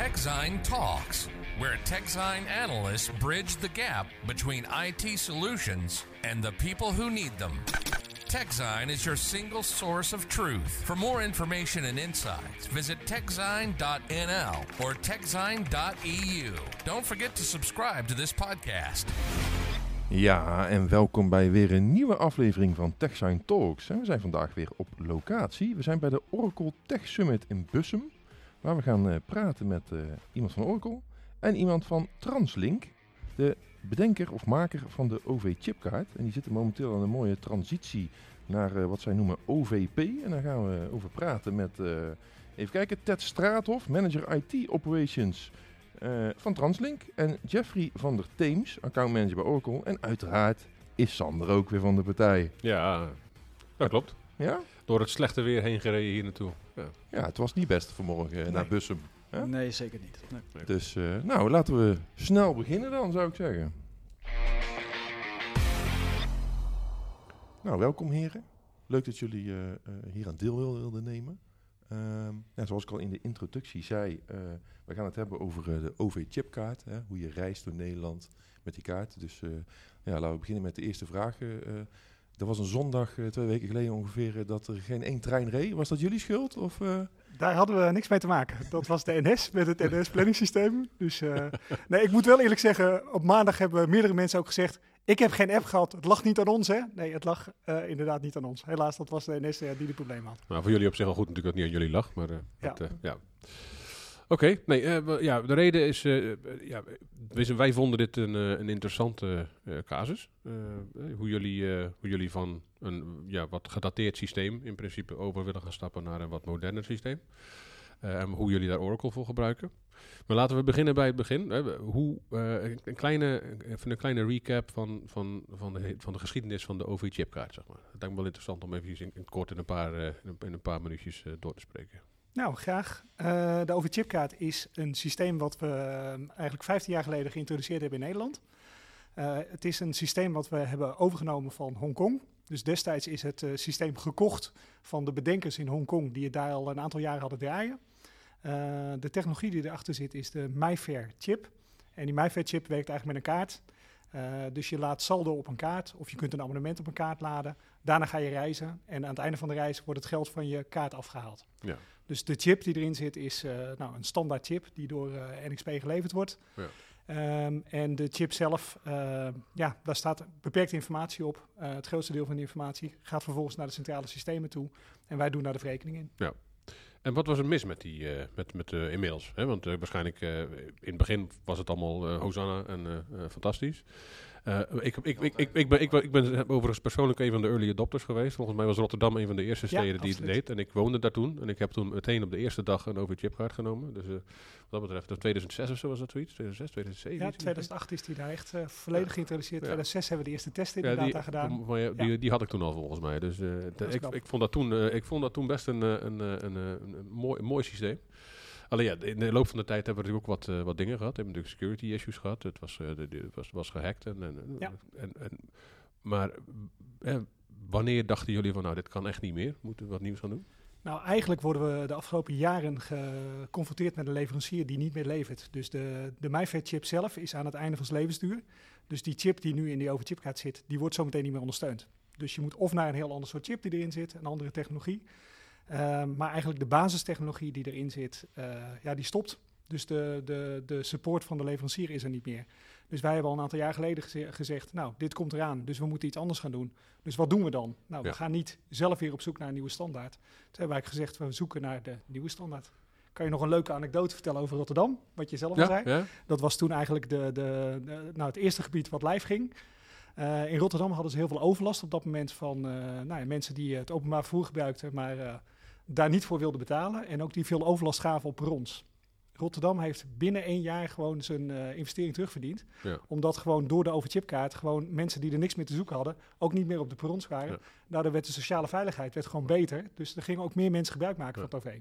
TechZine Talks, where TechZine analysts bridge the gap between IT solutions and the people who need them. TechZine is your single source of truth. For more information and insights, visit techzine.nl or techzine.eu. Don't forget to subscribe to this podcast. Ja, en welkom bij weer een nieuwe aflevering van TechSign Talks. We zijn vandaag weer op locatie. We zijn bij de Oracle Tech Summit in Bussum, waar we gaan eh, praten met eh, iemand van Oracle en iemand van Translink, de bedenker of maker van de OV-chipkaart. En die zitten momenteel aan een mooie transitie naar eh, wat zij noemen OVP. En daar gaan we over praten met, even kijken, Ted Straathof, manager IT Operations van Translink. En Jeffrey van der Theems, accountmanager bij Oracle. En uiteraard is Sander ook weer van de partij. Ja, dat klopt. Ja? Door het slechte weer heen gereden hier naartoe. Ja. Het was niet best vanmorgen eh, naar Nee. Bussum. Ja? Nee, zeker niet. Nee. Dus eh, nou, laten we snel beginnen dan, zou ik zeggen. Nou, welkom heren. Leuk dat jullie eh, hier aan deel wil- wilden nemen. Ehm, ja, zoals ik al in de introductie zei, we gaan het hebben over de OV-chipkaart. Hè, hoe je reist door Nederland met die kaart. Dus ja, laten we beginnen met de eerste vraag. Er was een zondag, eh, twee weken geleden ongeveer, eh, dat er geen één trein reed. Was dat jullie schuld? Of, eh? Daar hadden we niks mee te maken. Dat was de NS met het NS-planningssysteem. Dus eh, nee, ik moet wel eerlijk zeggen, op maandag hebben meerdere mensen ook gezegd... ik heb geen app gehad, het lag niet aan ons, hè? Nee, het lag eh, inderdaad niet aan ons. Helaas, dat was de NS die de probleem had. Maar voor jullie op zich al goed natuurlijk dat het niet aan jullie lag. Maar, eh, Ja. dat, eh, ja. Oké, nee, eh, ja, de reden is, eh, ja, wij- vonden dit een, eh, een interessante casus. Hoe, jullie, hoe jullie van een ja, wat gedateerd systeem in principe over willen gaan stappen naar een wat moderner systeem. En hoe jullie daar Oracle voor gebruiken. Maar laten we beginnen bij het begin. Hoe, een, kleine, even een kleine recap van, van, van, de, van de geschiedenis van de OV-chipkaart. Zeg maar. Het lijkt wel interessant om even in, kort in een paar, in een, paar minuutjes door te spreken. Nou, graag. Eh, de overchipkaart is een systeem wat we eh, eigenlijk 15 jaar geleden geïntroduceerd hebben in Nederland. Eh, het is een systeem wat we hebben overgenomen van Hongkong. Dus destijds is het eh, systeem gekocht van de bedenkers in Hongkong die het daar al een aantal jaren hadden draaien. De technologie die erachter zit is de MyFair chip. En die MyFair chip werkt eigenlijk met een kaart. Dus je laat saldo op een kaart of je kunt een abonnement op een kaart laden. Daarna ga je reizen en aan het einde van de reis wordt het geld van je kaart afgehaald. Ja. Dus de chip die erin zit is eh, nou, een standaard chip die door eh, NXP geleverd wordt. Ja. Ehm, en de chip zelf, eh, ja, daar staat beperkte informatie op. Eh, het grootste deel van die informatie gaat vervolgens naar de centrale systemen toe. En wij doen daar de verrekening in. En wat was er mis met, die, met, met de e-mails? Hè? Want waarschijnlijk in het begin was het allemaal Hosanna en fantastisch. Ik, ik, ik, ik, ik, ben, ik, ben, ik ben overigens persoonlijk een van de early adopters geweest. Volgens mij was Rotterdam een van de eerste Ja, steden die het deed. En ik woonde daar toen. En ik heb toen meteen op de eerste dag een OV-chipkaart genomen. Dus eh, wat dat betreft, dat 2006 of zo was dat zoiets? 2006, 2007? Ja, iets in die 2008 is die daar echt eh, volledig geïntroduceerd. Ja. 2006 hebben we de eerste testen Ja, inderdaad die, daar gedaan. ja, die, Ja. die had ik toen al volgens mij. Dus eh, de- ik, knap. ik, vond dat toen, ik vond dat toen best een, een, een, een, een mooi, een mooi systeem. Alleen ja, in de loop van de tijd hebben we natuurlijk ook wat, eh, wat dingen gehad. We hebben natuurlijk security issues gehad. Het was, eh, de, was, was gehackt. En, en, Ja. en, en, maar eh, wanneer dachten jullie van nou, dit kan echt niet meer? Moeten we wat nieuws gaan doen? Nou, eigenlijk worden we de afgelopen jaren geconfronteerd met een leverancier die niet meer levert. Dus de, de MyFair chip zelf is aan het einde van zijn levensduur. Dus die chip die nu in die overchipkaart zit, die wordt zometeen niet meer ondersteund. Dus je moet of naar een heel ander soort chip die erin zit, een andere technologie. Ehm, maar eigenlijk de basistechnologie die erin zit, eh, ja, die stopt. Dus de, de, de support van de leverancier is er niet meer. Dus wij hebben al een aantal jaar geleden geze- gezegd, nou, dit komt eraan, dus we moeten iets anders gaan doen. Dus wat doen we dan? Nou, Ja. we gaan niet zelf weer op zoek naar een nieuwe standaard. Toen hebben wij gezegd, we zoeken naar de nieuwe standaard. Kan je nog een leuke anekdote vertellen over Rotterdam? Wat je zelf al zei. ja? Dat was toen eigenlijk de, de, de- nou, het eerste gebied wat live ging. Eh, in Rotterdam hadden ze heel veel overlast op dat moment van eh, nou ja, mensen die het openbaar vervoer gebruikten, maar daar niet voor wilden betalen. En ook die veel overlast gaven op perrons. Rotterdam heeft binnen één jaar gewoon zijn eh, investering terugverdiend. Ja. Omdat gewoon door de overchipkaart gewoon mensen die er niks meer te zoeken hadden, ook niet meer op de perrons waren. Ja. Daardoor werd de sociale veiligheid werd gewoon beter. Dus er gingen ook meer mensen gebruik maken Ja. van het OV.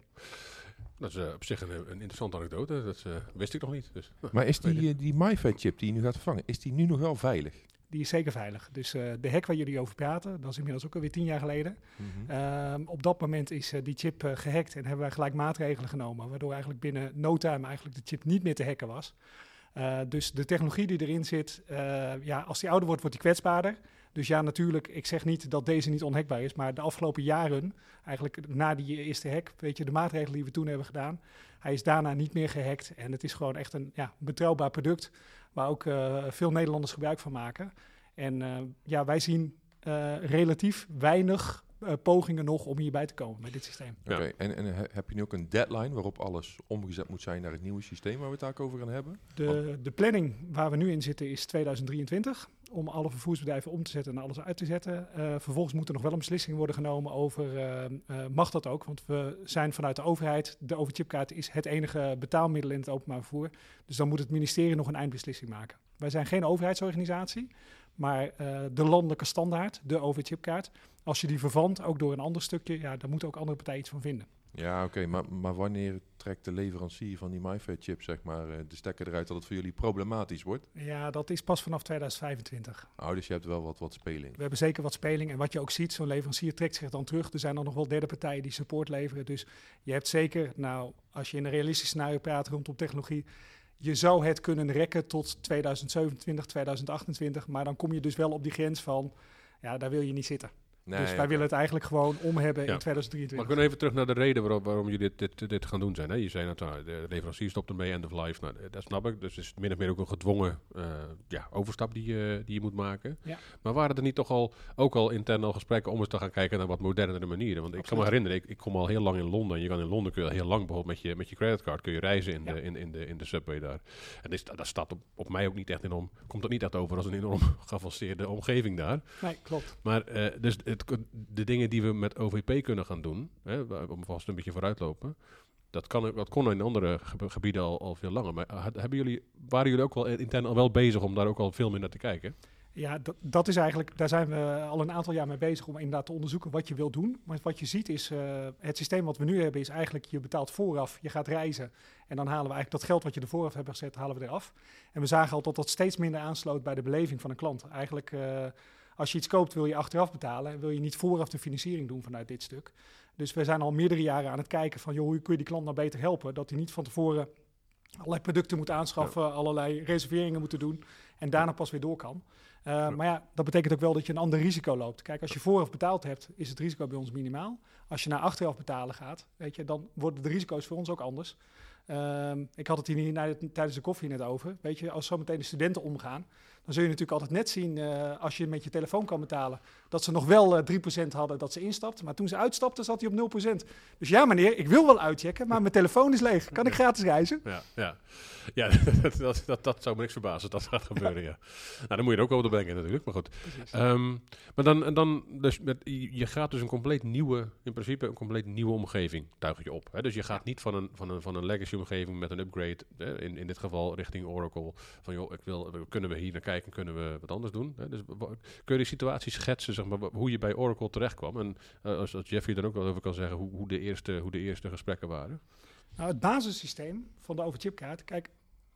Dat is eh, op zich een, een interessante anekdote. Dat eh, wist ik nog niet. Dus, nou, Maar is die, eh, die MyFair chip die je nu gaat vervangen, is die nu nog wel veilig? Die is zeker veilig. Dus eh, de hack waar jullie over praten, dat is inmiddels ook alweer tien jaar geleden. Mhm. Ehm, op dat moment is eh, die chip eh, gehackt en hebben wij gelijk maatregelen genomen, waardoor eigenlijk binnen no time eigenlijk de chip niet meer te hacken was. Dus de technologie die erin zit, ja, als die ouder wordt, wordt die kwetsbaarder. Dus ja, natuurlijk, ik zeg niet dat deze niet onhackbaar is, maar de afgelopen jaren, eigenlijk na die eerste hack, weet je, de maatregelen die we toen hebben gedaan, hij is daarna niet meer gehackt. En het is gewoon echt een ja, betrouwbaar product waar ook eh, veel Nederlanders gebruik van maken. En eh, ja, wij zien eh, relatief weinig eh, pogingen nog om hierbij te komen met dit systeem. Ja. Oké, en, en he- heb je nu ook een deadline waarop alles omgezet moet zijn naar het nieuwe systeem waar we het daar over gaan hebben? De, de planning waar we nu in zitten is 2023. Om alle vervoersbedrijven om te zetten en alles uit te zetten. Eh, vervolgens moet er nog wel een beslissing worden genomen over, eh, eh, mag dat ook? Want we zijn vanuit de overheid, de overchipkaart is het enige betaalmiddel in het openbaar vervoer. Dus dan moet het ministerie nog een eindbeslissing maken. Wij zijn geen overheidsorganisatie, maar eh, de landelijke standaard, de overchipkaart. Als je die vervandt, ook door een ander stukje, ja, daar moeten ook andere partijen iets van vinden. Ja, oké, maar, maar wanneer trekt de leverancier van die MyFair-chip zeg maar, eh, de stekker eruit dat het voor jullie problematisch wordt? Ja, dat is pas vanaf 2025. Oh, dus je hebt wel wat, wat speling. We hebben zeker wat speling. En wat je ook ziet, zo'n leverancier trekt zich dan terug. Er zijn dan nog wel derde partijen die support leveren. Dus je hebt zeker, nou, als je in een realistisch scenario praat rondom technologie. Je zou het kunnen rekken tot 2027, 2028. Maar dan kom je dus wel op die grens van, ja, daar wil je niet zitten. Nee, dus wij willen het eigenlijk gewoon om hebben Ja. in 2023. Maar ik wil even terug naar de reden waarom, waarom jullie dit, dit, dit gaan doen zijn. Hè? Je zei net, nou, de leverancier stopt ermee, end of life. Nou, dat snap ik. Dus het is min of meer ook een gedwongen eh, ja, overstap die, je die je moet maken. Ja. Maar waren er niet toch al, ook al intern al gesprekken om eens te gaan kijken naar wat modernere manieren? Want ik kan me herinneren, ik, ik kom al heel lang in Londen. En je kan in Londen kun je al heel lang bijvoorbeeld met je, met je creditcard kun je reizen in, Ja. de, in, in, de, in de subway daar. En is, dat staat op, op mij ook niet echt enorm, komt dat niet echt over als een enorm geavanceerde omgeving daar. Nee, klopt. Maar eh, dus de dingen die we met OVP kunnen gaan doen, hè, om vast een beetje vooruitlopen, dat, kan, dat kon in andere gebieden al, al veel langer. Maar eh, hebben jullie, waren jullie ook wel intern al wel bezig om daar ook al veel meer naar te kijken? Ja, dat, dat is eigenlijk, daar zijn we al een aantal jaar mee bezig om inderdaad te onderzoeken wat je wil doen. Maar wat je ziet is, eh, het systeem wat we nu hebben is eigenlijk, je betaalt vooraf, je gaat reizen. En dan halen we eigenlijk dat geld wat je er vooraf hebt gezet, halen we eraf. En we zagen al dat dat steeds minder aansloot bij de beleving van een klant. Eigenlijk, eh, als je iets koopt wil je achteraf betalen en wil je niet vooraf de financiering doen vanuit dit stuk. Dus we zijn al meerdere jaren aan het kijken van, joh, hoe kun je die klant nou beter helpen? Dat hij niet van tevoren allerlei producten moet aanschaffen, allerlei reserveringen moeten doen en daarna pas weer door kan. Uh, Maar ja, dat betekent ook wel dat je een ander risico loopt. Kijk, als je vooraf betaald hebt, is het risico bij ons minimaal. Als je naar achteraf betalen gaat, weet je, dan worden de risico's voor ons ook anders. Um, ik had het hier na, tijdens de koffie net over. Weet je, als zometeen de studenten omgaan, dan zul je natuurlijk altijd net zien, uh, als je met je telefoon kan betalen, dat ze nog wel uh, 3% hadden dat ze instapten. Maar toen ze uitstapten, zat hij op 0%. Dus ja, meneer, ik wil wel uitchecken, maar mijn telefoon is leeg. Kan ik gratis reizen? Ja, ja. ja dat, dat, dat, dat zou me niks verbazen dat gaat gebeuren, ja. Nou, dan moet je er ook over denken natuurlijk, maar goed. Um, maar dan, en dan dus met, je gaat dus een compleet nieuwe, in principe een compleet nieuwe omgeving, tuig je op. Hè? Dus je gaat niet van een, van een, van een legacy omgeving met een upgrade, hè? In, in dit geval richting Oracle, van joh, ik wil, kunnen we hier naar kijken, kunnen we wat anders doen. Hè? Dus kun je die situatie schetsen, zeg maar, hoe je bij Oracle terecht kwam? En uh, als, als Jeffrey dan ook wel over kan zeggen, hoe, hoe, de, eerste, hoe de eerste gesprekken waren? Nou, het basissysteem van de overchipkaart, kijk,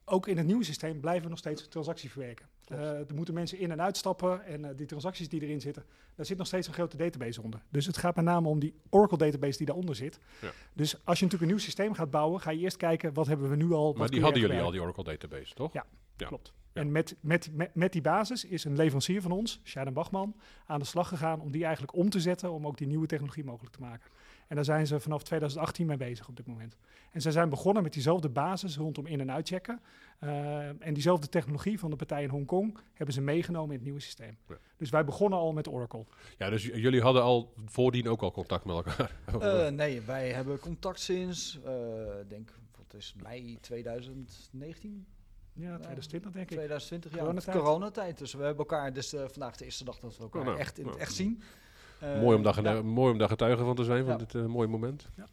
ook in het nieuwe systeem blijven we nog steeds transacties verwerken. Uh, er moeten mensen in en uitstappen en uh, die transacties die erin zitten, daar zit nog steeds een grote database onder. Dus het gaat met name om die Oracle database die daaronder zit. Ja. Dus als je natuurlijk een nieuw systeem gaat bouwen, ga je eerst kijken wat hebben we nu al. Maar die hadden jullie al, die Oracle database, toch? Ja, ja. klopt. Ja. En met, met, met, met, die basis is een leverancier van ons, Shaden Bachman, aan de slag gegaan om die eigenlijk om te zetten om ook die nieuwe technologie mogelijk te maken. En daar zijn ze vanaf 2018 mee bezig op dit moment. En ze zijn begonnen met diezelfde basis rondom in- en uitchecken. Uh, en diezelfde technologie van de partij in Hongkong hebben ze meegenomen in het nieuwe systeem. Ja. Dus wij begonnen al met Oracle. Ja, dus jullie hadden al voordien ook al contact met elkaar? Uh, nee, wij hebben contact sinds, uh, denk wat is mei 2019? Ja, 2020 denk ik. 2020, ja. Coronatijd. coronatijd. Dus we hebben elkaar, dus uh, vandaag de eerste dag dat we elkaar oh, nou, echt in nou, het echt zien. Uh, mooi, om daar, ja. mooi om daar getuige van te zijn, van ja. dit uh, mooie moment. Ja.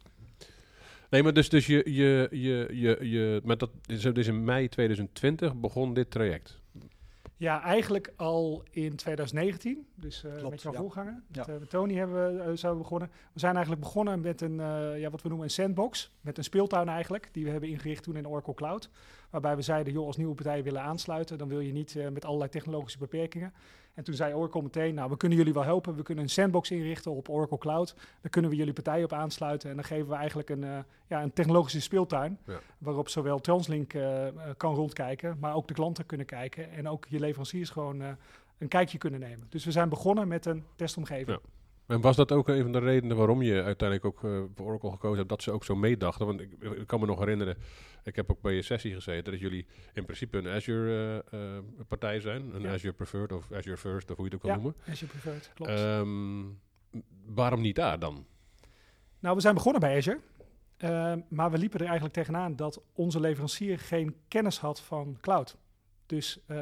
Nee, maar dus, dus je, je, je, je, je met dat, is in mei 2020 begon dit traject. Ja, eigenlijk al in 2019. Dus eh, Klopt, met jouw ja. voorganger. Met, Ja. eh, met Tony hebben we, eh, zijn we begonnen. We zijn eigenlijk begonnen met een, eh, ja, wat we noemen een sandbox. Met een speeltuin eigenlijk. Die we hebben ingericht toen in Oracle Cloud. Waarbij we zeiden, joh, als nieuwe partijen willen aansluiten... dan wil je niet eh, met allerlei technologische beperkingen. En toen zei Oracle meteen, nou, we kunnen jullie wel helpen. We kunnen een sandbox inrichten op Oracle Cloud. Daar kunnen we jullie partijen op aansluiten. En dan geven we eigenlijk een, eh, ja, een technologische speeltuin. Ja. Waarop zowel Translink eh, kan rondkijken, maar ook de klanten kunnen kijken. En ook je leveranciers gewoon een kijkje kunnen nemen. Dus we zijn begonnen met een testomgeving. Ja. En was dat ook een van de redenen waarom je uiteindelijk ook voor Oracle gekozen hebt, dat ze ook zo meedachten? Want ik, ik kan me nog herinneren, ik heb ook bij je sessie gezeten, dat jullie in principe een Azure-partij zijn. Een Ja. Azure Preferred of Azure First, of hoe je het ook wil Ja, noemen. you preferred, klopt. Ehm, waarom niet daar dan? Nou, we zijn begonnen bij Azure. eh, maar we liepen er eigenlijk tegenaan dat onze leverancier geen kennis had van cloud. Dus eh,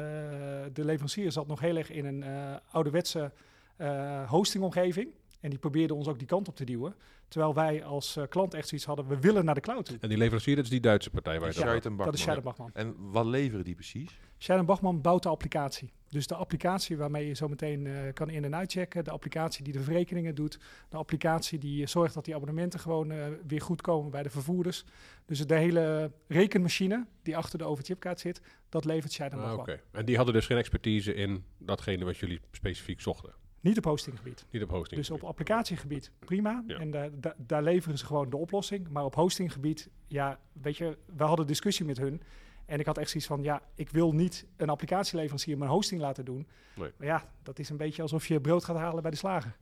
de leverancier zat nog heel erg in een eh, ouderwetse eh hostingomgeving. En die probeerde ons ook die kant op te duwen. Terwijl wij als eh, klant echt zoiets hadden, we willen naar de cloud toe. En die leverancier, dat is die Duitse partij waar je Ja. Dat is. Scheiden Bachman. En wat leveren die precies? Sharon Bachman bouwt de applicatie. Dus de applicatie waarmee je zo meteen eh, kan in- en uitchecken. De applicatie die de verrekeningen doet. De applicatie die zorgt dat die abonnementen gewoon eh, weer goed komen bij de vervoerders. Dus de hele rekenmachine die achter de overchipkaart zit, dat levert Sharon Ah, Bachman. Oké. En die hadden dus geen expertise in datgene wat jullie specifiek zochten. Niet op hostinggebied. Niet op hosting. Dus op applicatiegebied prima. Ja. En da- da- daar leveren ze gewoon de oplossing. Maar op hostinggebied, ja, weet je, we hadden discussie met hun. En ik had echt zoiets van, ja, ik wil niet een applicatieleverancier mijn hosting laten doen. Nee. Maar ja, dat is een beetje alsof je brood gaat halen bij de slager.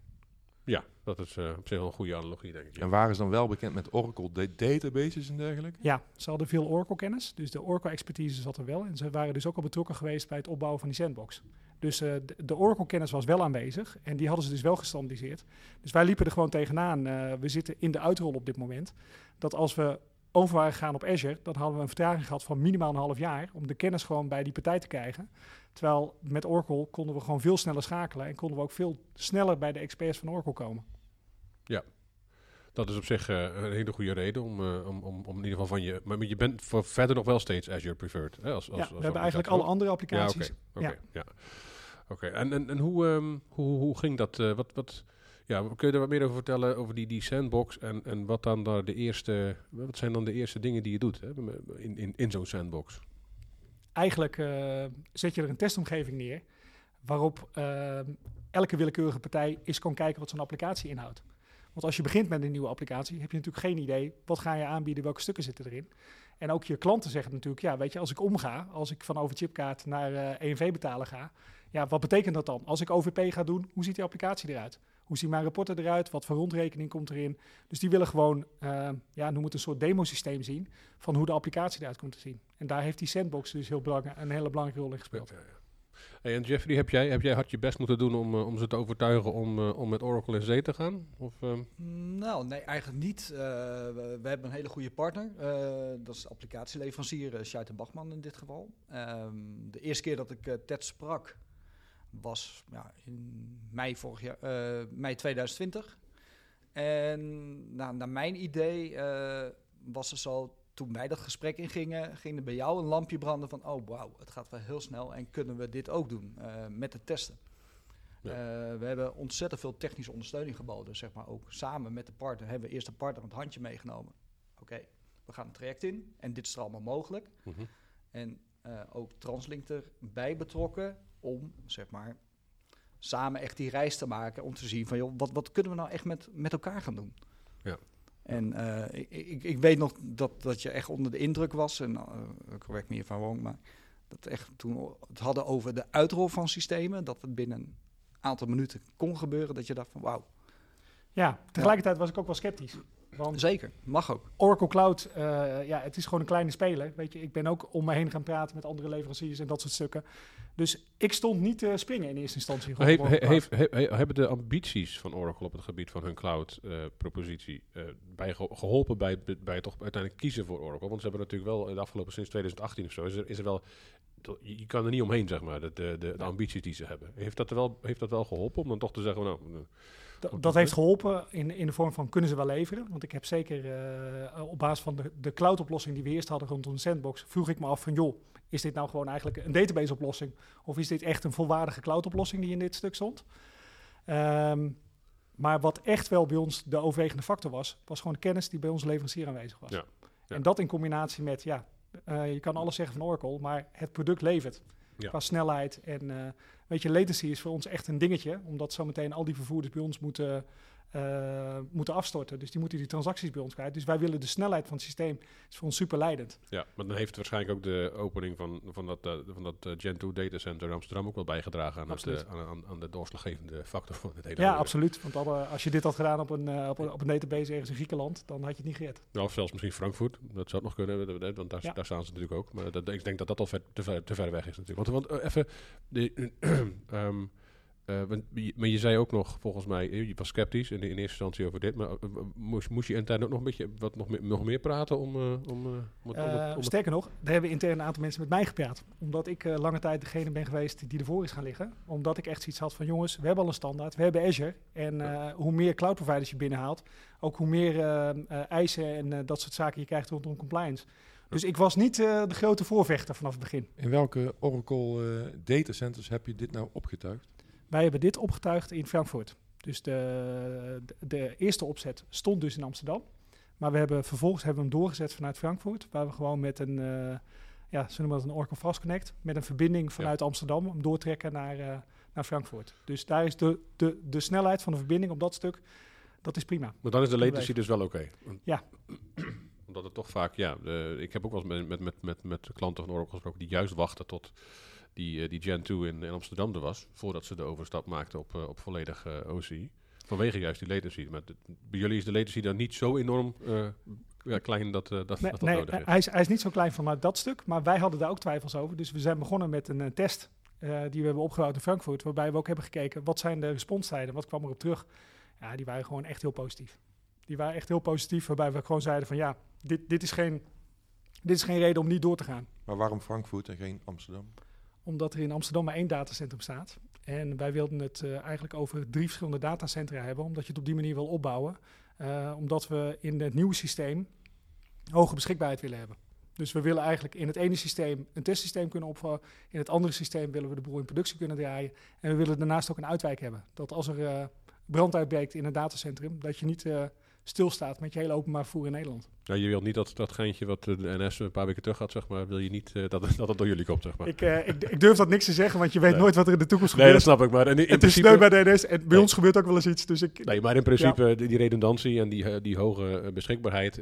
Ja, dat is eh, op zich wel een goede analogie, denk ik. ja. En waren ze dan wel bekend met Oracle da- databases en dergelijke? Ja, ze hadden veel Oracle-kennis. Dus de Oracle-expertise zat er wel. En ze waren dus ook al betrokken geweest bij het opbouwen van die sandbox. Dus eh, de, de Oracle-kennis was wel aanwezig. En die hadden ze dus wel gestandardiseerd. Dus wij liepen er gewoon tegenaan. eh, we zitten in de uitrol op dit moment. Dat als we over waren gegaan op Azure, dan hadden we een vertraging gehad van minimaal een half jaar. Om de kennis gewoon bij die partij te krijgen. Terwijl met Oracle konden we gewoon veel sneller schakelen. En konden we ook veel sneller bij de experts van Oracle komen. Dat is op zich eh, een hele goede reden om, om, om, om in ieder geval van je... Maar je bent voor verder nog wel steeds Azure preferred. Hè, als, als, ja, als we hebben eigenlijk alle andere applicaties. Ja. Ja. oké, ja. Oké, en, en, en hoe, ehm, hoe, hoe ging dat? eh, wat, wat, ja, kun je er wat meer over vertellen over die, die sandbox en, en wat dan daar de eerste... Wat zijn dan de eerste dingen die je doet hè, in, in, in zo'n sandbox? eigenlijk eh, zet je er een testomgeving neer waarop eh, elke willekeurige partij eens kan kijken wat zo'n applicatie inhoudt. Want als je begint met een nieuwe applicatie, heb je natuurlijk geen idee wat ga je aanbieden, welke stukken zitten erin. En ook je klanten zeggen natuurlijk, ja, weet je, als ik omga, als ik van over chipkaart naar eh ENV betalen ga, ja, wat betekent dat dan? Als ik OVP ga doen, hoe ziet die applicatie eruit? Hoe zien mijn rapporten eruit? Wat voor rondrekening komt erin? Dus die willen gewoon, eh, ja, noem het een soort demosysteem zien van hoe de applicatie eruit komt te zien. En daar heeft die sandbox dus heel belangrijk, een hele belangrijke rol in gespeeld. Ja, ja. Hey, en Jeffrey, heb jij, heb jij hard je best moeten doen om, eh, om ze te overtuigen om, eh, om met Oracle in zee te gaan? Of, Nou, nee, eigenlijk niet. Eh, we, we hebben een hele goede partner. Eh, dat is de applicatieleverancier uh, Scheiter Bachman in dit geval. Ehm, de eerste keer dat ik Ted sprak was ja, in mei vorig jaar, eh, mei 2020. En nou, naar mijn idee eh, was er zo, toen wij dat gesprek ingingen, ging er bij jou een lampje branden van, oh wauw, het gaat wel heel snel en kunnen we dit ook doen eh, met het testen. Ja. We hebben ontzettend veel technische ondersteuning geboden, zeg maar ook samen met de partner. Hebben we eerst de partner het handje meegenomen. Oké, we gaan het traject in en dit is er allemaal mogelijk. mhm. En ook Translink erbij betrokken om, zeg maar, samen echt die reis te maken. Om te zien van, joh, wat, wat kunnen we nou echt met, met elkaar gaan doen? Ja. En eh, ik, ik, ik weet nog dat, dat je echt onder de indruk was. En uh, correct me hiervan wrong, maar dat echt toen we het hadden over de uitrol van systemen. Dat het binnen een aantal minuten kon gebeuren. Dat je dacht van, wauw. Ja, tegelijkertijd was ik ook wel sceptisch. Want Zeker, mag ook. Oracle Cloud, uh, ja, het is gewoon een kleine speler. Weet je, ik ben ook om me heen gaan praten met andere leveranciers en dat soort stukken. Dus ik stond niet te springen in eerste instantie. He, he, heeft, he, hebben de ambities van Oracle op het gebied van hun cloud-propositie uh, uh, bij geholpen bij, bij het toch uiteindelijk kiezen voor Oracle? Want ze hebben natuurlijk wel in de afgelopen sinds 2018 of zo, is er, is er wel, je kan er niet omheen, zeg maar, de, de, de, de ambities die ze hebben. Heeft dat, wel, heeft dat wel geholpen om dan toch te zeggen, nou, Dat heeft geholpen in, in de vorm van kunnen ze wel leveren. Want ik heb zeker eh, op basis van de, de cloud-oplossing die we eerst hadden rondom de sandbox, vroeg ik me af van joh, is dit nou gewoon eigenlijk een database-oplossing? Of is dit echt een volwaardige cloud-oplossing die in dit stuk stond? Ehm, maar wat echt wel bij ons de overwegende factor was, was gewoon de kennis die bij onze leverancier aanwezig was. Ja, ja. En dat in combinatie met, ja, eh, je kan alles zeggen van Oracle, maar het product levert. Qua snelheid. En eh, weet je, latency is voor ons echt een dingetje, omdat zometeen al die vervoerders bij ons moeten, eh, moeten afstorten. Dus die moeten die transacties bij ons kwijt. Dus wij willen de snelheid van het systeem, is voor ons super leidend. Ja, maar dan heeft waarschijnlijk ook de opening van, van dat, eh, van dat eh, Gen 2 datacenter in Amsterdam ook wel bijgedragen aan, het, aan, aan, de doorslaggevende factor van het hele Ja, absoluut. Want alle- als je dit had gedaan op een, op, een, op een database ergens in Griekenland, dan had je het niet gered. Nou, of zelfs misschien Frankfurt. Dat zou het nog kunnen, want daar, Ja. daar staan ze natuurlijk ook. Maar dat, ik denk dat dat al ver, te, ver, te ver weg is natuurlijk. Want, want even, de, ehm, eh, maar je zei ook nog, volgens mij, eh, je was sceptisch in, in eerste instantie over dit. Maar eh, moest, moest je intern ook nog een beetje wat nog, meer- nog meer praten om, eh, om, om, het- om, sterker nog, daar hebben intern een aantal mensen met mij gepraat. Omdat ik eh, lange tijd degene ben geweest die ervoor is gaan liggen. Omdat ik echt zoiets had van jongens, we hebben al een standaard, we hebben Azure. En eh, hoe meer cloud providers je binnenhaalt, ook hoe meer eh, eh, eisen en dat soort zaken je krijgt rondom compliance. Dus ik was niet eh, de grote voorvechter vanaf het begin. In welke Oracle eh, datacenters heb je dit nou opgetuigd? Wij hebben dit opgetuigd in Frankfurt. Dus de, de, de eerste opzet stond dus in Amsterdam. Maar we hebben vervolgens hebben we hem doorgezet vanuit Frankfurt. Waar we gewoon met een, eh, ja, ze noemen dat een Oracle Fast Connect. Met een verbinding vanuit Amsterdam hem doortrekken naar, eh, naar Frankfurt. Dus daar is de, de, de snelheid van de verbinding op dat stuk, dat is prima. Maar dan is de latency dus wel oké. Ja. Omdat het toch vaak, ja, de, ik heb ook wel eens met, met, met, met, met klanten van Oracle gesproken die juist wachten tot die, eh, die Gen 2 in, in Amsterdam er was, voordat ze de overstap maakten op, eh, op volledig eh, OC. Vanwege juist die latency. Maar de- bij jullie is de latency dan niet zo enorm eh, ja, klein dat, dat, Nee, dat, dat nee, nodig is. hij, is, hij is niet zo klein vanuit dat stuk, maar wij hadden daar ook twijfels over. Dus we zijn begonnen met een test eh, die we hebben opgebouwd in Frankfurt, waarbij we ook hebben gekeken wat zijn de responstijden, wat kwam erop terug. Ja, die waren gewoon echt heel positief. Die waren echt heel positief, waarbij we gewoon zeiden van ja, dit, dit, is, geen, dit is geen reden om niet door te gaan. Maar waarom Frankfurt en geen Amsterdam? Omdat er in Amsterdam maar één datacentrum staat. En wij wilden het eh, eigenlijk over drie verschillende datacentra hebben, omdat je het op die manier wil opbouwen. Eh, omdat we in het nieuwe systeem hoge beschikbaarheid willen hebben. Dus we willen eigenlijk in het ene systeem een testsysteem kunnen opvallen. In het andere systeem willen we de boel in productie kunnen draaien. En we willen daarnaast ook een uitwijk hebben. Dat als er eh, brand uitbreekt in een datacentrum, dat je niet stilstaat met je hele openbaar vervoer in Nederland. Ja, je wilt niet dat, dat geintje wat de NS een paar weken terug had, zeg maar, wil je niet eh, dat, dat het door jullie komt, zeg maar. Ik, eh, ik, ik durf dat niks te zeggen, want je weet Nee. nooit wat er in de toekomst nee, dat gebeurt. snap ik, maar in, in het is principe... sneu bij de NS en bij Nee. ons gebeurt ook wel eens iets. Dus ik, Nee, maar in principe die, die redundantie en die, eh, die hoge beschikbaarheid,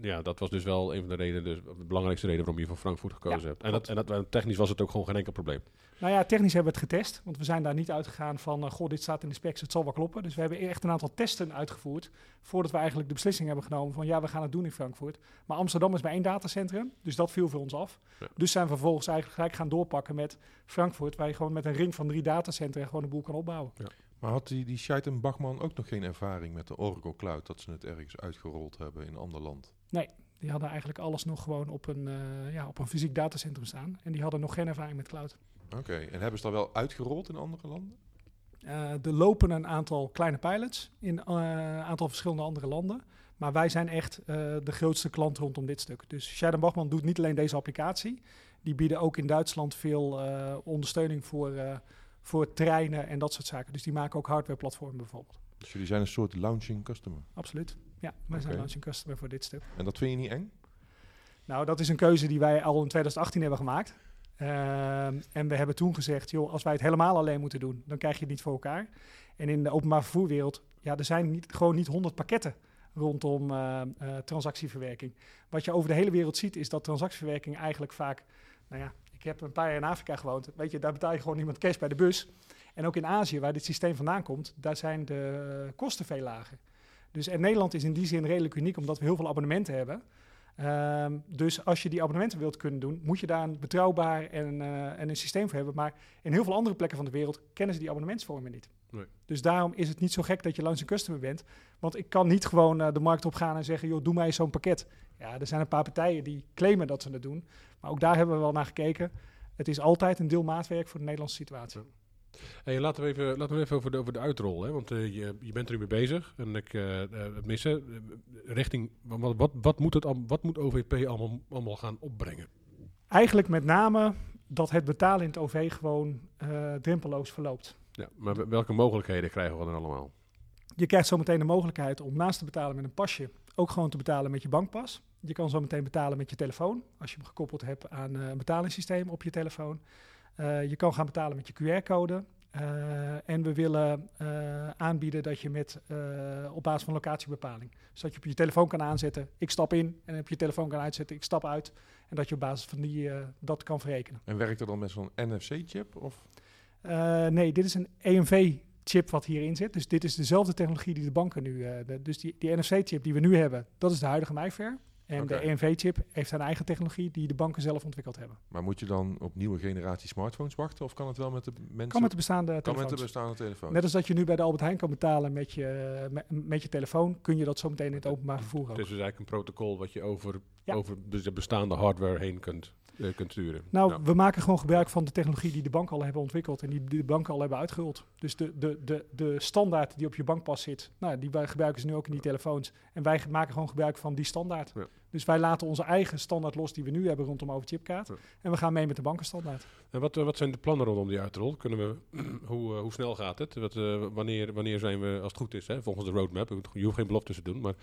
ja, dat was dus wel een van de redenen, dus de belangrijkste reden waarom je voor Frankfurt gekozen Ja, hebt. En, dat, en dat, technisch was het ook gewoon geen enkel probleem. Nou ja, technisch hebben we het getest. Want we zijn daar niet uitgegaan van, eh, goh, dit staat in de specs, het zal wel kloppen. Dus we hebben echt een aantal testen uitgevoerd. Voordat we eigenlijk de beslissing hebben genomen van, ja, we gaan het doen in Frankfurt. Maar Amsterdam is bij één datacentrum, dus dat viel voor ons af. Ja. Dus zijn we vervolgens eigenlijk gelijk gaan doorpakken met Frankfurt. Waar je gewoon met een ring van drie datacentra gewoon een boel kan opbouwen. Maar had die, die Scheid en Bachman ook nog geen ervaring met de Oracle Cloud, dat ze het ergens uitgerold hebben in een ander land? Die hadden eigenlijk alles nog gewoon op een, eh, ja, op een fysiek datacentrum staan. En die hadden nog geen ervaring met cloud. Oké, en hebben ze dat wel uitgerold in andere landen? Eh, er lopen een aantal kleine pilots in een aantal verschillende andere landen. Maar wij zijn echt eh, de grootste klant rondom dit stuk. Dus Scheid Bachman doet niet alleen deze applicatie. Die bieden ook in Duitsland veel eh, ondersteuning voor, eh, voor treinen en dat soort zaken. Dus die maken ook hardwareplatformen bijvoorbeeld. Dus jullie zijn een soort launching customer. Absoluut. Ja, wij zijn Oké. launching customer voor dit stuk. En dat vind je niet eng? Nou, dat is een keuze die wij al in 2018 hebben gemaakt. Ehm, en we hebben toen gezegd, joh, als wij het helemaal alleen moeten doen, dan krijg je het niet voor elkaar. En in de openbaar vervoerwereld, ja, er zijn niet, gewoon niet 100 pakketten rondom eh, eh, transactieverwerking. Wat je over de hele wereld ziet, is dat transactieverwerking eigenlijk vaak, nou ja, ik heb een paar jaar in Afrika gewoond, weet je, daar betaal je gewoon iemand cash bij de bus. En ook in Azië, waar dit systeem vandaan komt, daar zijn de kosten veel lager. Dus en Nederland is in die zin redelijk uniek, omdat we heel veel abonnementen hebben. Ehm, dus als je die abonnementen wilt kunnen doen, moet je daar een betrouwbaar en, eh, en een systeem voor hebben. Maar in heel veel andere plekken van de wereld kennen ze die abonnementsvormen niet. Nee. Dus daarom is het niet zo gek dat je langs een customer bent. Want ik kan niet gewoon eh, de markt op gaan en zeggen, joh, doe mij zo'n pakket. Ja, er zijn een paar partijen die claimen dat ze het doen. Maar ook daar hebben we wel naar gekeken. Het is altijd een deel maatwerk voor de Nederlandse situatie. Hey, laten we even, laten we even over de, over de uitrol, hè? want eh, je, je bent er nu mee bezig. En ik het missen, richting, wat, wat, wat, moet het, al- wat moet OVP allemaal, allemaal gaan opbrengen? Eigenlijk met name dat het betalen in het OV gewoon drempeloos verloopt. Ja, maar wel- welke mogelijkheden krijgen we dan allemaal? Je krijgt zometeen de mogelijkheid om naast te betalen met een pasje ook gewoon te betalen met je bankpas. Je kan zometeen betalen met je telefoon, als je hem gekoppeld hebt aan eh, een betalingssysteem op je telefoon. Eh, je kan gaan betalen met je QR-code. Eh, en we willen eh, aanbieden dat je met, eh, op basis van locatiebepaling. Dus dat je op je telefoon kan aanzetten, ik stap in. En op je telefoon kan uitzetten, ik stap uit. En dat je op basis van die eh, dat kan verrekenen. En werkt er dan met zo'n NFC-chip? Of? Eh, nee, dit is een EMV-chip wat hierin zit. Dus dit is dezelfde technologie die de banken nu... eh, de- dus die, die NFC-chip die we nu hebben, dat is de huidige MyFair. En de EMV-chip heeft zijn eigen technologie die de banken zelf ontwikkeld hebben. Maar moet je dan op nieuwe generatie smartphones wachten? Of kan het wel met de mensen? Kan met de bestaande kan met de bestaande telefoon? Net als dat je nu bij de Albert Heijn kan betalen met je, met, met je telefoon, kun je dat zo meteen in het openbaar vervoer Het is dus eigenlijk een protocol wat je over, Ja. over de bestaande hardware heen kunt, eh, kunt sturen. Nou, we maken gewoon gebruik van de technologie die de banken al hebben ontwikkeld en die de banken al hebben uitgerold. Dus de, de, de, de standaard die op je bankpas zit, nou, die gebruiken ze nu ook in die telefoons. En wij maken gewoon gebruik van die standaard. Ja. Dus wij laten onze eigen standaard los die we nu hebben rondom overchipkaart. Ja. En we gaan mee met de bankenstandaard. En wat, eh, wat zijn de plannen rondom die uitrol? Kunnen we, hoe, eh, hoe snel gaat het? Wat, eh, wanneer, wanneer zijn we, als het goed is, hè, volgens de roadmap, je hoeft geen beloftes te doen, maar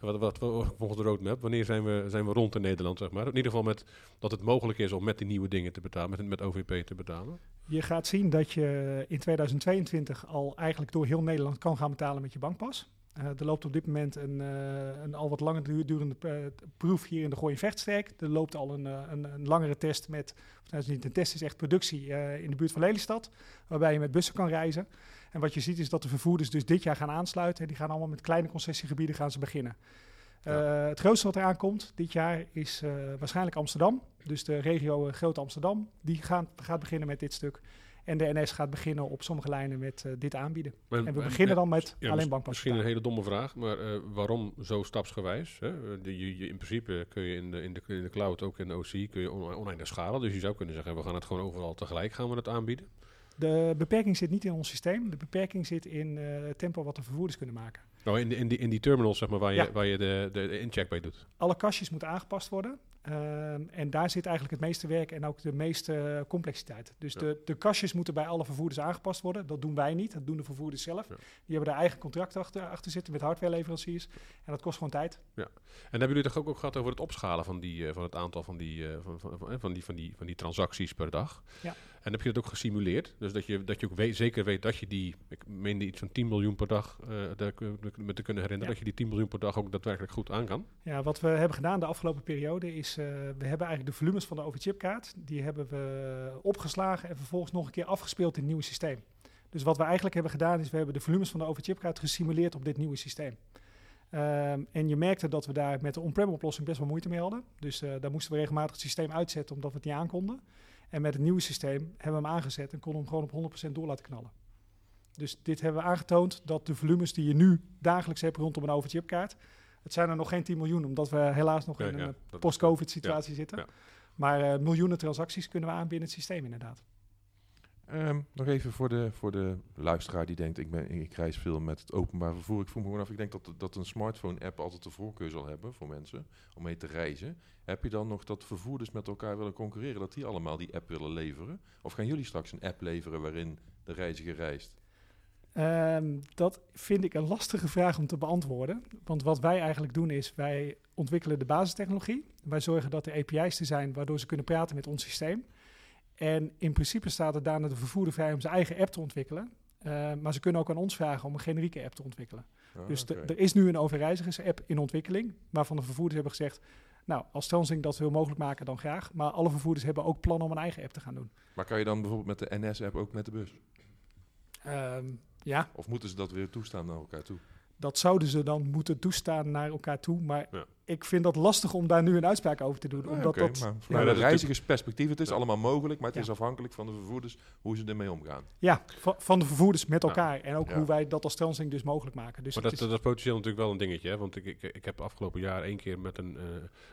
wat, wat, volgens de roadmap, wanneer zijn we, zijn we rond in Nederland, zeg maar? In ieder geval met, dat het mogelijk is om met die nieuwe dingen te betalen, met, met OVP te betalen. Je gaat zien dat je in 2022 al eigenlijk door heel Nederland kan gaan betalen met je bankpas. Eh, er loopt op dit moment een, eh, een al wat langer du- durende eh, proef hier in de Gooi Vechtstreek. Er loopt al een, een, een langere test met, of nou, het is niet een test, het is echt productie in de buurt van Lelystad. Waarbij je met bussen kan reizen. En wat je ziet is dat de vervoerders dus dit jaar gaan aansluiten. En die gaan allemaal met kleine concessiegebieden gaan ze beginnen. Het grootste wat eraan komt dit jaar is waarschijnlijk Amsterdam. Dus de regio eh, Groot Amsterdam. Die gaan, gaat beginnen met dit stuk. En de NS gaat beginnen op sommige lijnen met eh, dit aanbieden. Maar- En we beginnen dan met ja, alleen bankpas. Misschien een hele domme vraag, maar eh, waarom zo stapsgewijs? Hè? Eh, de- je, je- in principe kun je in de, in, de, in de cloud, ook in de OC, kun je on- oneindig schalen. Dus je zou kunnen zeggen, we gaan het gewoon overal tegelijk gaan we het aanbieden. De beperking zit niet in ons systeem. De beperking zit in eh, het tempo wat de vervoerders kunnen maken. Nou, in, de, in, die, in die terminals, zeg maar, waar je, Ja. waar je de, de, de incheck bij doet. Alle kastjes moeten aangepast worden. Ehm, en daar zit eigenlijk het meeste werk en ook de meeste complexiteit. Dus Ja. de, de kastjes moeten bij alle vervoerders aangepast worden. Dat doen wij niet, dat doen de vervoerders zelf. Ja. Die hebben daar eigen contracten achter, achter zitten met hardwareleveranciers. En dat kost gewoon tijd. En hebben jullie toch ook, ook gehad over het opschalen van, die, eh, van het aantal van die, eh, van, van, van, die, van, die, van die transacties per dag? Ja. En heb je dat ook gesimuleerd? Dus dat je, dat je ook weet, zeker weet dat je die, ik meende iets van 10 miljoen per dag, eh daar kun- me te kunnen herinneren, Ja. dat je die 10 miljoen per dag ook daadwerkelijk goed aan kan. Ja, wat we hebben gedaan de afgelopen periode is, eh, we hebben eigenlijk de volumes van de overchipkaart, die hebben we opgeslagen en vervolgens nog een keer afgespeeld in het nieuwe systeem. Dus wat we eigenlijk hebben gedaan is, we hebben de volumes van de overchipkaart gesimuleerd op dit nieuwe systeem. Ehm, en je merkte dat we daar met de on-prem oplossing best wel moeite mee hadden. Dus eh, daar moesten we regelmatig het systeem uitzetten omdat we het niet aankonden. En met het nieuwe systeem hebben we hem aangezet en konden we hem gewoon op 100% door laten knallen. Dus dit hebben we aangetoond dat de volumes die je nu dagelijks hebt rondom een overchipkaart, het zijn er nog geen 10 miljoen, omdat we helaas nog Ja, in een post-COVID situatie zitten. Maar eh, miljoenen transacties kunnen we aan binnen het systeem inderdaad. Ehm, nog even voor de, voor de luisteraar die denkt, ik, ben, ik reis veel met het openbaar vervoer. Ik voel me gewoon af, ik denk dat, dat een smartphone-app altijd de voorkeur zal hebben voor mensen om mee te reizen. Heb je dan nog dat vervoerders met elkaar willen concurreren, dat die allemaal die app willen leveren? Of gaan jullie straks een app leveren waarin de reiziger reist? Ehm, dat vind ik een lastige vraag om te beantwoorden. Want wat wij eigenlijk doen is, wij ontwikkelen de basistechnologie. Wij zorgen dat er API's er zijn waardoor ze kunnen praten met ons systeem. En in principe staat het daarna de vervoerder vrij om zijn eigen app te ontwikkelen. Eh, maar ze kunnen ook aan ons vragen om een generieke app te ontwikkelen. Ah, dus er is nu een overreizigers-app in ontwikkeling, waarvan de vervoerders hebben gezegd, nou, als Transing dat wil mogelijk maken, dan graag. Maar alle vervoerders hebben ook plannen om een eigen app te gaan doen. Maar kan je dan bijvoorbeeld met de NS-app ook met de bus? Ehm, ja, Of moeten ze dat weer toestaan naar elkaar toe? dat zouden ze dan moeten toestaan naar elkaar toe. Maar Ja. Ik vind dat lastig om daar nu een uitspraak over te doen. Ja, omdat dat, maar ja, vanuit dat een is reizigersperspectief, het is Ja. allemaal mogelijk, maar het Ja. is afhankelijk van de vervoerders hoe ze ermee omgaan. ja, va- van de vervoerders met Ja. elkaar. En ook Ja. hoe wij dat als Transing dus mogelijk maken. Dus maar het dat, is- dat is potentieel natuurlijk wel een dingetje. Hè? Want ik, ik, ik heb afgelopen jaar één keer met een, eh,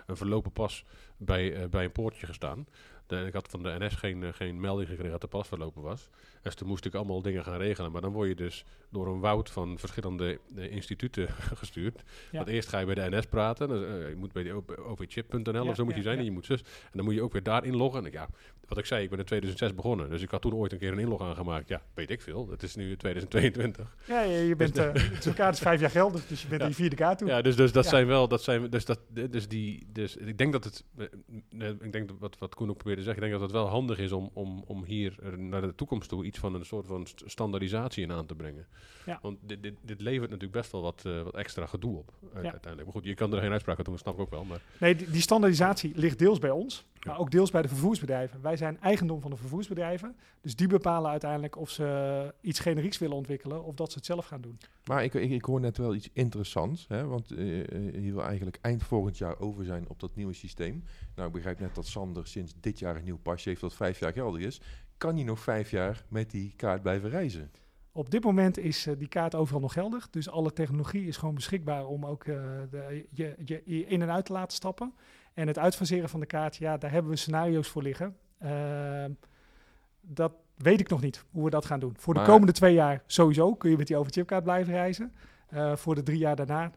een verlopen pas bij, eh, bij een poortje gestaan. De, ik had van de NS geen, eh, geen melding gekregen dat de pas verlopen was. Dus toen moest ik allemaal dingen gaan regelen. Maar dan word je dus door een woud van verschillende eh, instituten gestuurd. Ja. Want eerst ga je bij de NS praten. Dan, eh, je moet bij de ovchip.nl Ja, of zo moet ja, je zijn. En je moet zus. En dan moet je ook weer daar inloggen. En ja, wat ik zei, ik ben in 2006 begonnen. Dus ik had toen ooit een keer een inlog aangemaakt. Ja, weet ik veel. Het is nu 2022. Ja, je, bent, eh het elkaar is vijf jaar geldig, dus je bent in je vierde kaart toe. Ja, dus, dus dat zijn wel, dat zijn, dus dat, dus die, dus ik denk dat het, ik denk dat wat, wat Koen ook probeerde te zeggen, ik denk dat het wel handig is om, om, om hier naar de toekomst toe iets van een soort van st- standaardisatie in aan te brengen. Ja. Want dit, dit, dit levert natuurlijk best wel wat, eh, wat extra gedoe op, eh, Ja. uiteindelijk. Maar goed, je kan er geen uitspraak aan doen, dat snap ik ook wel. Maar Nee, die, die standaardisatie ligt deels bij ons. Maar ook deels bij de vervoersbedrijven. Wij zijn eigendom van de vervoersbedrijven, dus die bepalen uiteindelijk of ze iets generieks willen ontwikkelen of dat ze het zelf gaan doen. Maar ik, ik, ik hoor net wel iets interessants, hè, want eh, eh, je wil eigenlijk eind volgend jaar over zijn op dat nieuwe systeem. Nou, ik begrijp net dat Sander sinds dit jaar een nieuw pasje heeft dat vijf jaar geldig is. Kan hij nog vijf jaar met die kaart blijven reizen? Op dit moment is eh, die kaart overal nog geldig, dus alle technologie is gewoon beschikbaar om ook eh, de, je, je, je in en uit te laten stappen. En het uitfaseren van de kaart, ja, daar hebben we scenario's voor liggen. Ehm, dat weet ik nog niet, hoe we dat gaan doen. Voor de Maar- komende twee jaar sowieso kun je met die overchipkaart blijven reizen. Eh, voor de drie jaar daarna,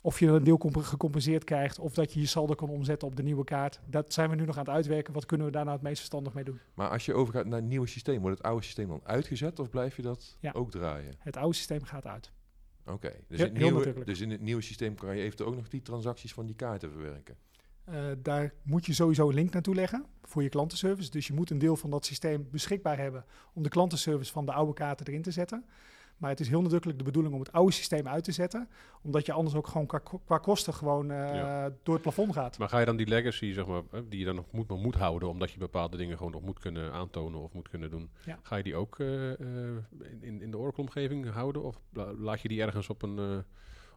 of je een deel comp- gecompenseerd krijgt... of dat je je saldo kan omzetten op de nieuwe kaart. Dat zijn we nu nog aan het uitwerken. Wat kunnen we daar nou het meest verstandig mee doen? Maar als je overgaat naar het nieuwe systeem, wordt het oude systeem dan uitgezet of blijf je dat Ja. ook draaien? Het oude systeem gaat uit. Oké, dus, dus in het nieuwe systeem kan je eventueel ook nog die transacties van die kaarten verwerken. Eh, daar moet je sowieso een link naartoe leggen voor je klantenservice. Dus je moet een deel van dat systeem beschikbaar hebben om de klantenservice van de oude kaarten erin te zetten. Maar het is heel nadrukkelijk de bedoeling om het oude systeem uit te zetten, omdat je anders ook gewoon qua, qua kosten gewoon eh, Ja. door het plafond gaat. Maar ga je dan die legacy, zeg maar, eh, die je dan nog moet, maar moet houden, omdat je bepaalde dingen gewoon nog moet kunnen aantonen of moet kunnen doen, Ja. ga je die ook in, in de Oracle-omgeving houden? Of la- laat je die ergens op een,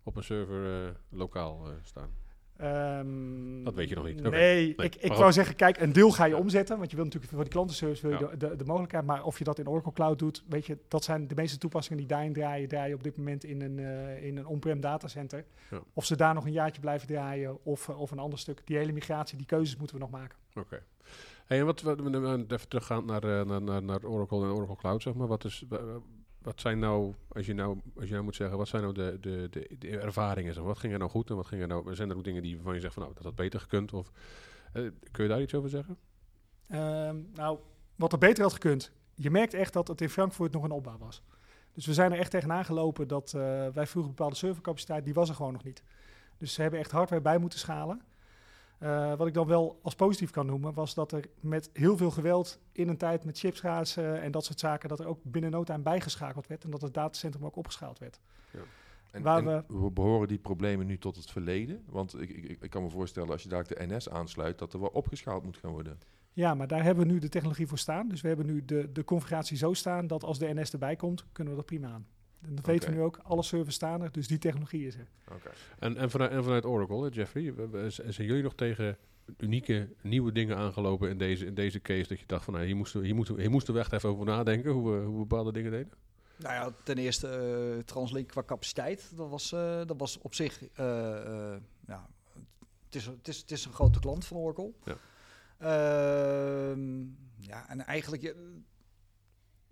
op een server lokaal staan? Ehm, Dat weet je nog niet. Nee, Nee, ik, ik wou zeggen, kijk, een deel ga je omzetten, want je wil natuurlijk voor die klantenservice wil je Ja. de, de, de mogelijkheid, maar of je dat in Oracle Cloud doet, weet je, dat zijn de meeste toepassingen die daarin draaien, draaien op dit moment in een, eh, in een on-prem datacenter. Ja. Of ze daar nog een jaartje blijven draaien of, eh, of een ander stuk. Die hele migratie, die keuzes moeten we nog maken. Oké. Hey, en wat, wat, even teruggaan naar, eh, naar, naar, naar Oracle en Oracle Cloud, zeg maar. Wat, is, wat zijn nou, als je nou, als je nou moet zeggen, wat zijn nou de, de, de, ervaringen? Wat ging er nou goed en wat ging er nou, zijn er ook dingen die waarvan je zegt van, nou, dat had beter gekund? Of, eh, kun je daar iets over zeggen? Ehm, nou, wat er beter had gekund. Je merkt echt dat het in Frankfurt nog een opbouw was. Dus we zijn er echt tegenaan gelopen dat eh, wij vroegen bepaalde servercapaciteit, die was er gewoon nog niet. Dus ze hebben echt hardware bij moeten schalen. Eh, wat ik dan wel als positief kan noemen, was dat er met heel veel geweld in een tijd met chipschaatsen en dat soort zaken, dat er ook binnen no time bijgeschakeld werd en dat het datacentrum ook opgeschaald werd. En, Waar en we- we behoren die problemen nu tot het verleden? Want ik, ik, ik kan me voorstellen, als je daar de NS aansluit, dat er wel opgeschaald moet gaan worden. Ja, maar daar hebben we nu de technologie voor staan. Dus we hebben nu de, de configuratie zo staan dat als de NS erbij komt, kunnen we dat prima aan. En dat weten we nu ook. Alle servers staan er, dus die technologie is er. Oké. En, en, vanuit, en vanuit Oracle, hè, Jeffrey, zijn jullie nog tegen unieke nieuwe dingen aangelopen in deze, in deze case? Dat je dacht van, nou, hier moesten hier moeten we- hier moesten we echt even over nadenken, hoe we, hoe we bepaalde dingen deden? Nou ja, ten eerste eh, Translink qua capaciteit. Dat was, eh, dat was op zich... eh, eh, ja, het, is, het, is, het is een grote klant van Oracle. Ja. Ehm, ja, en eigenlijk...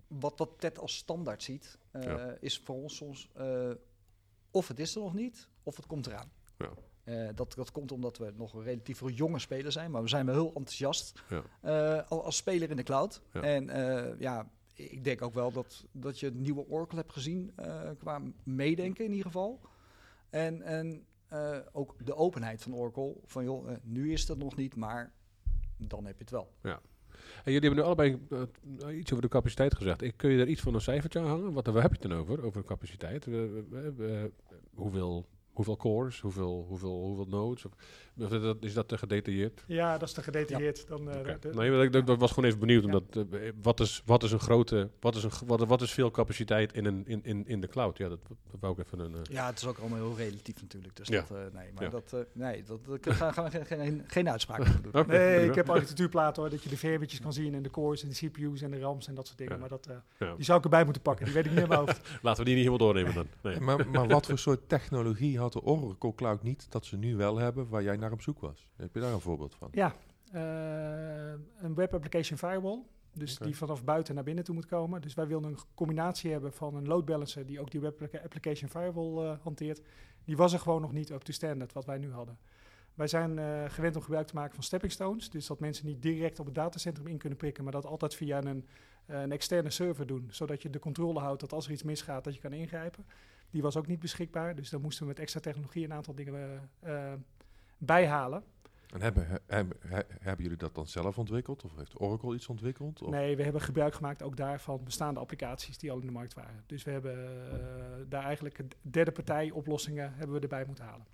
wat, wat Ted als standaard ziet, eh, Ja. is voor ons soms... eh, of het is er nog niet, of het komt eraan. Ja. Eh, dat, dat komt omdat we nog een relatief jonge speler zijn, maar we zijn wel heel enthousiast Ja. al- als speler in de cloud. Ja. En ja, ik denk ook wel dat, dat je het nieuwe Oracle hebt gezien qua meedenken in ieder geval. En, en ook de openheid van Oracle. Van joh, nu is dat nog niet, maar dan heb je het wel. En jullie hebben nu allebei eh, iets over de capaciteit gezegd. Ik, kun je daar iets van een cijfertje aan hangen? Wat, waar heb je het dan over, over de capaciteit? Hoeveel, hoeveel cores, hoeveel, hoeveel, hoeveel nodes? Of, of is dat- is dat te gedetailleerd? Ja, dat is te gedetailleerd. Dan, eh, de- Nee, maar ik, ik- ik was gewoon even benieuwd. Ja. Omdat, eh, wat, is, wat is een grote, wat is, een, wat, wat is veel capaciteit in, een, in, in, in de cloud? Ja, dat, dat wou ik even een... eh, Ja, het is ook allemaal heel relatief natuurlijk. Dus Ja. dat, eh, nee, maar Ja. dat, eh, nee, dat, dat gaan gaan we geen, geen, geen uitspraak doen. Nee, ik heb architectuurplaten hoor, dat je de VM'tjes kan zien en de cores en de CPU's en de RAMs en dat soort dingen. Ja. Maar dat, eh, Ja. die zou ik erbij moeten pakken, die weet ik niet in mijn hoofd. Laten we die niet helemaal doornemen dan. Nee. Maar, maar wat voor soort technologie had de Oracle Cloud niet dat ze nu wel hebben, waar jij naar op zoek was? Heb je daar een voorbeeld van? Ja, eh, een web application firewall. Dus die vanaf buiten naar binnen toe moet komen. Dus wij wilden een combinatie hebben van een load balancer die ook die web applica- application firewall eh, hanteert. Die was er gewoon nog niet up to standard wat wij nu hadden. Wij zijn eh, gewend om gebruik te maken van stepping stones. Dus dat mensen niet direct op het datacentrum in kunnen prikken, maar dat altijd via een, een externe server doen. Zodat je de controle houdt dat als er iets misgaat, dat je kan ingrijpen. Die was ook niet beschikbaar. Dus dan moesten we met extra technologie een aantal dingen eh, eh, bijhalen. En hebben, he- hebben, he- hebben jullie dat dan zelf ontwikkeld? Of heeft Oracle iets ontwikkeld? Of? Nee, we hebben gebruik gemaakt ook daarvan bestaande applicaties die al in de markt waren. Dus we hebben eh, daar eigenlijk derde partij oplossingen hebben we erbij moeten halen.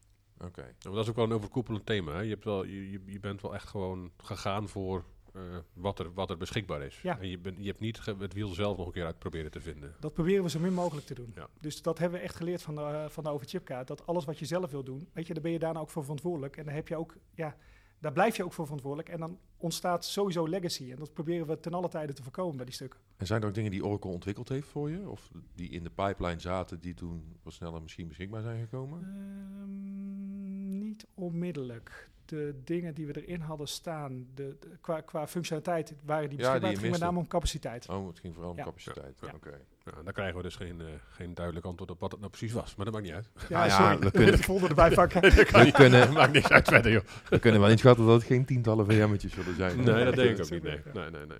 Oké. Maar dat is ook wel een overkoepelend thema. Hè? Je, hebt wel, je, je bent wel echt gewoon gegaan voor eh, wat, er, wat er beschikbaar is. Ja. En je, bent je hebt niet het wiel zelf nog een keer uit proberen te vinden. Dat proberen we zo min mogelijk te doen. Ja. Dus dat hebben we echt geleerd van de, eh, van de overchipkaart. Dat alles wat je zelf wil doen, weet je, daar ben je daarna ook voor verantwoordelijk. En daar heb je ook, ja, daar blijf je ook voor verantwoordelijk. En dan ontstaat sowieso legacy. En dat proberen we ten alle tijde te voorkomen bij die stukken. En zijn er ook dingen die Oracle ontwikkeld heeft voor je? Of die in de pipeline zaten, die toen wat sneller misschien beschikbaar zijn gekomen? Ehm, niet onmiddellijk. De dingen die we erin hadden staan, de, de- qua, qua functionaliteit waren die Ja, beschikbaar. die het ging met name om capaciteit. Oh, het ging vooral om Ja. capaciteit. Ja. Oké. Ja, dan krijgen we dus geen, eh, geen duidelijk antwoord op wat het nou precies was. Maar dat maakt niet uit. Ja, Ah, ja, sorry. we kunnen- het erbij pakken. We kunnen, maakt niks uit verder, joh. we kunnen wel inschatten dat het geen tientallen VM'tjes zullen zijn. Nee, dat denk ik ook niet. Nee, nee, nee. nee.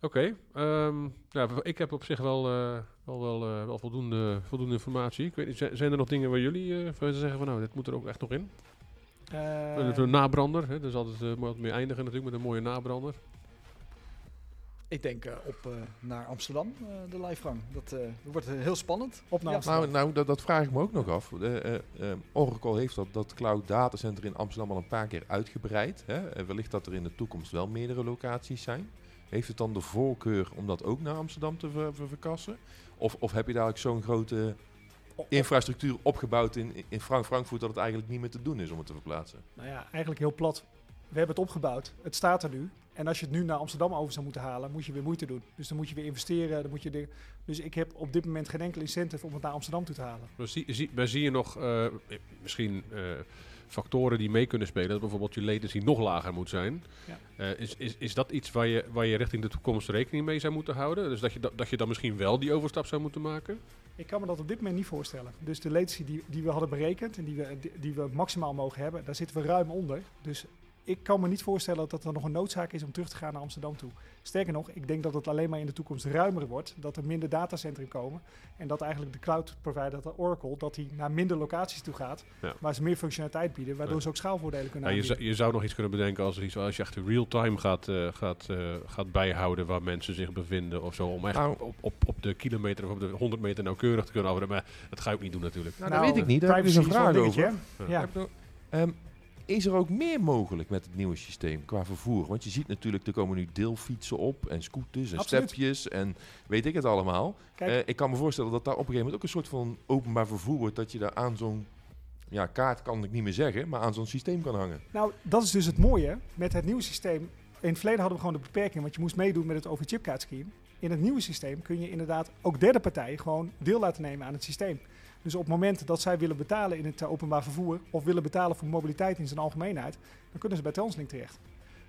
Oké, ehm, ja, ik heb op zich wel, eh, wel, wel, eh, wel voldoende, voldoende informatie. Ik weet niet, zijn er nog dingen waar jullie eh, van zeggen van nou, dit moet er ook echt nog in? Eh, Een- nabrander, hè? dus altijd eh, wat meer eindigen natuurlijk met een mooie nabrander. Ik denk eh, op eh, naar Amsterdam, eh, de livegang. Dat, eh, dat wordt heel spannend. op naar Ja. Amsterdam. Nou, nou dat, dat vraag ik me ook nog af. Oracle heeft dat, dat cloud datacenter in Amsterdam al een paar keer uitgebreid. Hè? Wellicht dat er in de toekomst wel meerdere locaties zijn. Heeft het dan de voorkeur om dat ook naar Amsterdam te ver- ver- verkassen? Of, of heb je daar ook zo'n grote infrastructuur opgebouwd in, in Frank Frankfurt dat het eigenlijk niet meer te doen is om het te verplaatsen? Nou ja, eigenlijk heel plat. We hebben het opgebouwd. Het staat er nu. En als je het nu naar Amsterdam over zou moeten halen, moet je weer moeite doen. Dus dan moet je weer investeren. Dan moet je de, dus ik heb op dit moment geen enkel incentive om het naar Amsterdam toe te halen. Maar zie, zie, maar zie je nog eh, misschien eh, factoren die mee kunnen spelen? Dat bijvoorbeeld je latency nog lager moet zijn. Ja. Eh, is, is, is dat iets waar je, waar je richting de toekomst rekening mee zou moeten houden? Dus dat je, da- dat je dan misschien wel die overstap zou moeten maken? Ik kan me dat op dit moment niet voorstellen. Dus de latency die, die we hadden berekend en die we, die, we maximaal mogen hebben, daar zitten we ruim onder. Dus ik kan me niet voorstellen dat er nog een noodzaak is om terug te gaan naar Amsterdam toe. Sterker nog, ik denk dat het alleen maar in de toekomst ruimer wordt. Dat er minder datacentrum komen. En dat eigenlijk de cloud provider, dat Oracle, dat die naar minder locaties toe gaat. Ja. Waar ze meer functionaliteit bieden, waardoor Ja. ze ook schaalvoordelen kunnen Ja, je, zou, je zou nog iets kunnen bedenken als, er iets, als je echt real-time gaat, eh, gaat, eh, gaat bijhouden waar mensen zich bevinden of zo. Om echt Nou. op, op, op de kilometer of op de 100 meter nauwkeurig te kunnen afremmen. Maar dat ga je ook niet doen natuurlijk. Nou, dat weet ik niet. Daar heb ik dus privacy een is wel vraag over. hè? Ja. Je ehm, is er ook meer mogelijk met het nieuwe systeem qua vervoer? Want je ziet natuurlijk, er komen nu deelfietsen op en scooters en Absoluut. stepjes en weet ik het allemaal. Eh, ik kan me voorstellen dat daar op een gegeven moment ook een soort van openbaar vervoer wordt. Dat je daar aan zo'n ja, kaart kan ik niet meer zeggen, maar aan zo'n systeem kan hangen. Nou, dat is dus het mooie met het nieuwe systeem. In het verleden hadden we gewoon de beperking, want je moest meedoen met het overchipkaartscheme. In het nieuwe systeem kun je inderdaad ook derde partijen gewoon deel laten nemen aan het systeem. Dus op het moment dat zij willen betalen in het eh, openbaar vervoer of willen betalen voor mobiliteit in zijn algemeenheid, dan kunnen ze bij Translink terecht.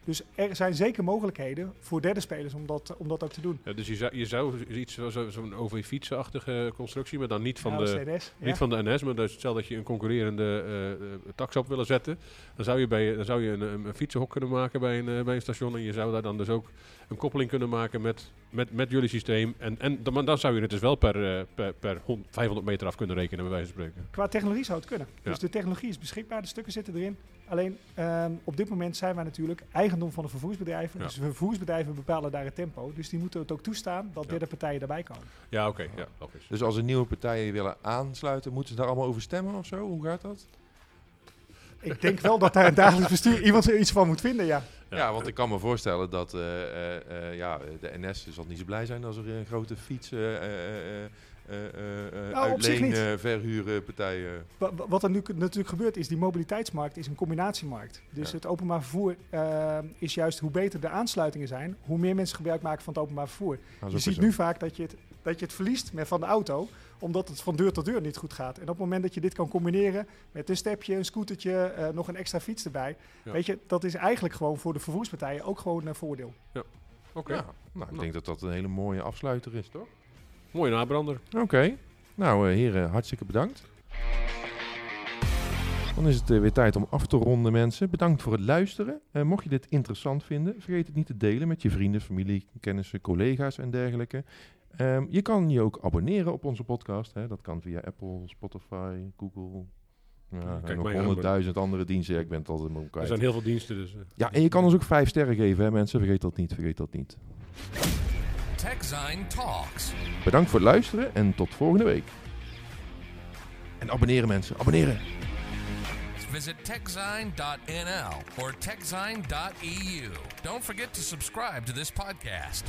Dus er zijn zeker mogelijkheden voor derde spelers om dat, om dat ook te doen. Ja, dus je zou, je zou iets zo- zo- zo'n OV-fietsenachtige constructie, maar dan niet van Ja, de... Ja. Niet van de NS, maar dus stel dat je een concurrerende eh, tax op willen zetten. Dan zou je, bij, dan zou je een, een, fietsenhok kunnen maken bij een, eh, bij een station. En je zou daar dan dus ook een koppeling kunnen maken met, met, met jullie systeem. En, en dan, zou je het dus wel per, eh, per, per hond- 500 meter af kunnen rekenen, bij wijze van spreken. Qua technologie zou het kunnen. Dus de technologie is beschikbaar, de stukken zitten erin. Alleen ehm, op dit moment zijn wij natuurlijk eigendom van de vervoersbedrijven. Ja. Dus de vervoersbedrijven bepalen daar het tempo. Dus die moeten het ook toestaan dat Ja. derde partijen daarbij komen. Ja, oké. ja, logisch. Dus als er nieuwe partijen willen aansluiten, moeten ze daar allemaal over stemmen of zo? Hoe gaat dat? Ik denk wel dat daar een dagelijks bestuur iemand er iets van moet vinden, ja. Ja, Ja. want ik kan me voorstellen dat eh, eh, eh, ja, de NS zal niet zo blij zijn als er een grote fiets, eh eh eh, Nou, uitleen. Wa- wa- Wat er nu natuurlijk gebeurt is, die mobiliteitsmarkt is een combinatiemarkt. Dus Ja. het openbaar vervoer is juist hoe beter de aansluitingen zijn, hoe meer mensen gebruik maken van het openbaar vervoer. Nou, Je ziet nu vaak dat je, het, dat je het verliest met van de auto, omdat het van deur tot deur niet goed gaat. En op het moment dat je dit kan combineren met een stepje, een scootertje, eh, nog een extra fiets erbij. Ja. Weet je, dat is eigenlijk gewoon voor de vervoerspartijen ook gewoon een voordeel. Oké, Ja, nou, ik Nou. denk dat dat een hele mooie afsluiter is, toch? Mooie nabrander. Oké. Nou, eh, heren, hartstikke bedankt. Dan is het eh, weer tijd om af te ronden, mensen. Bedankt voor het luisteren. Eh, mocht je dit interessant vinden, vergeet het niet te delen met je vrienden, familie, kennissen, collega's en dergelijke. Ehm, je kan je ook abonneren op onze podcast. Hè. Dat kan via Apple, Spotify, Google. Ja, Kijk en nog honderdduizend andere diensten. Ja, ik ben het altijd maar Er zijn heel veel diensten, dus... Ja, en je kan ons ook vijf sterren geven, hè, mensen. Vergeet dat niet, vergeet dat niet. TechZine Talks. Bedankt voor het luisteren en tot volgende week. En abonneren, mensen. Abonneren. Visit techzine.nl or techzine.eu. Don't forget to subscribe to this podcast.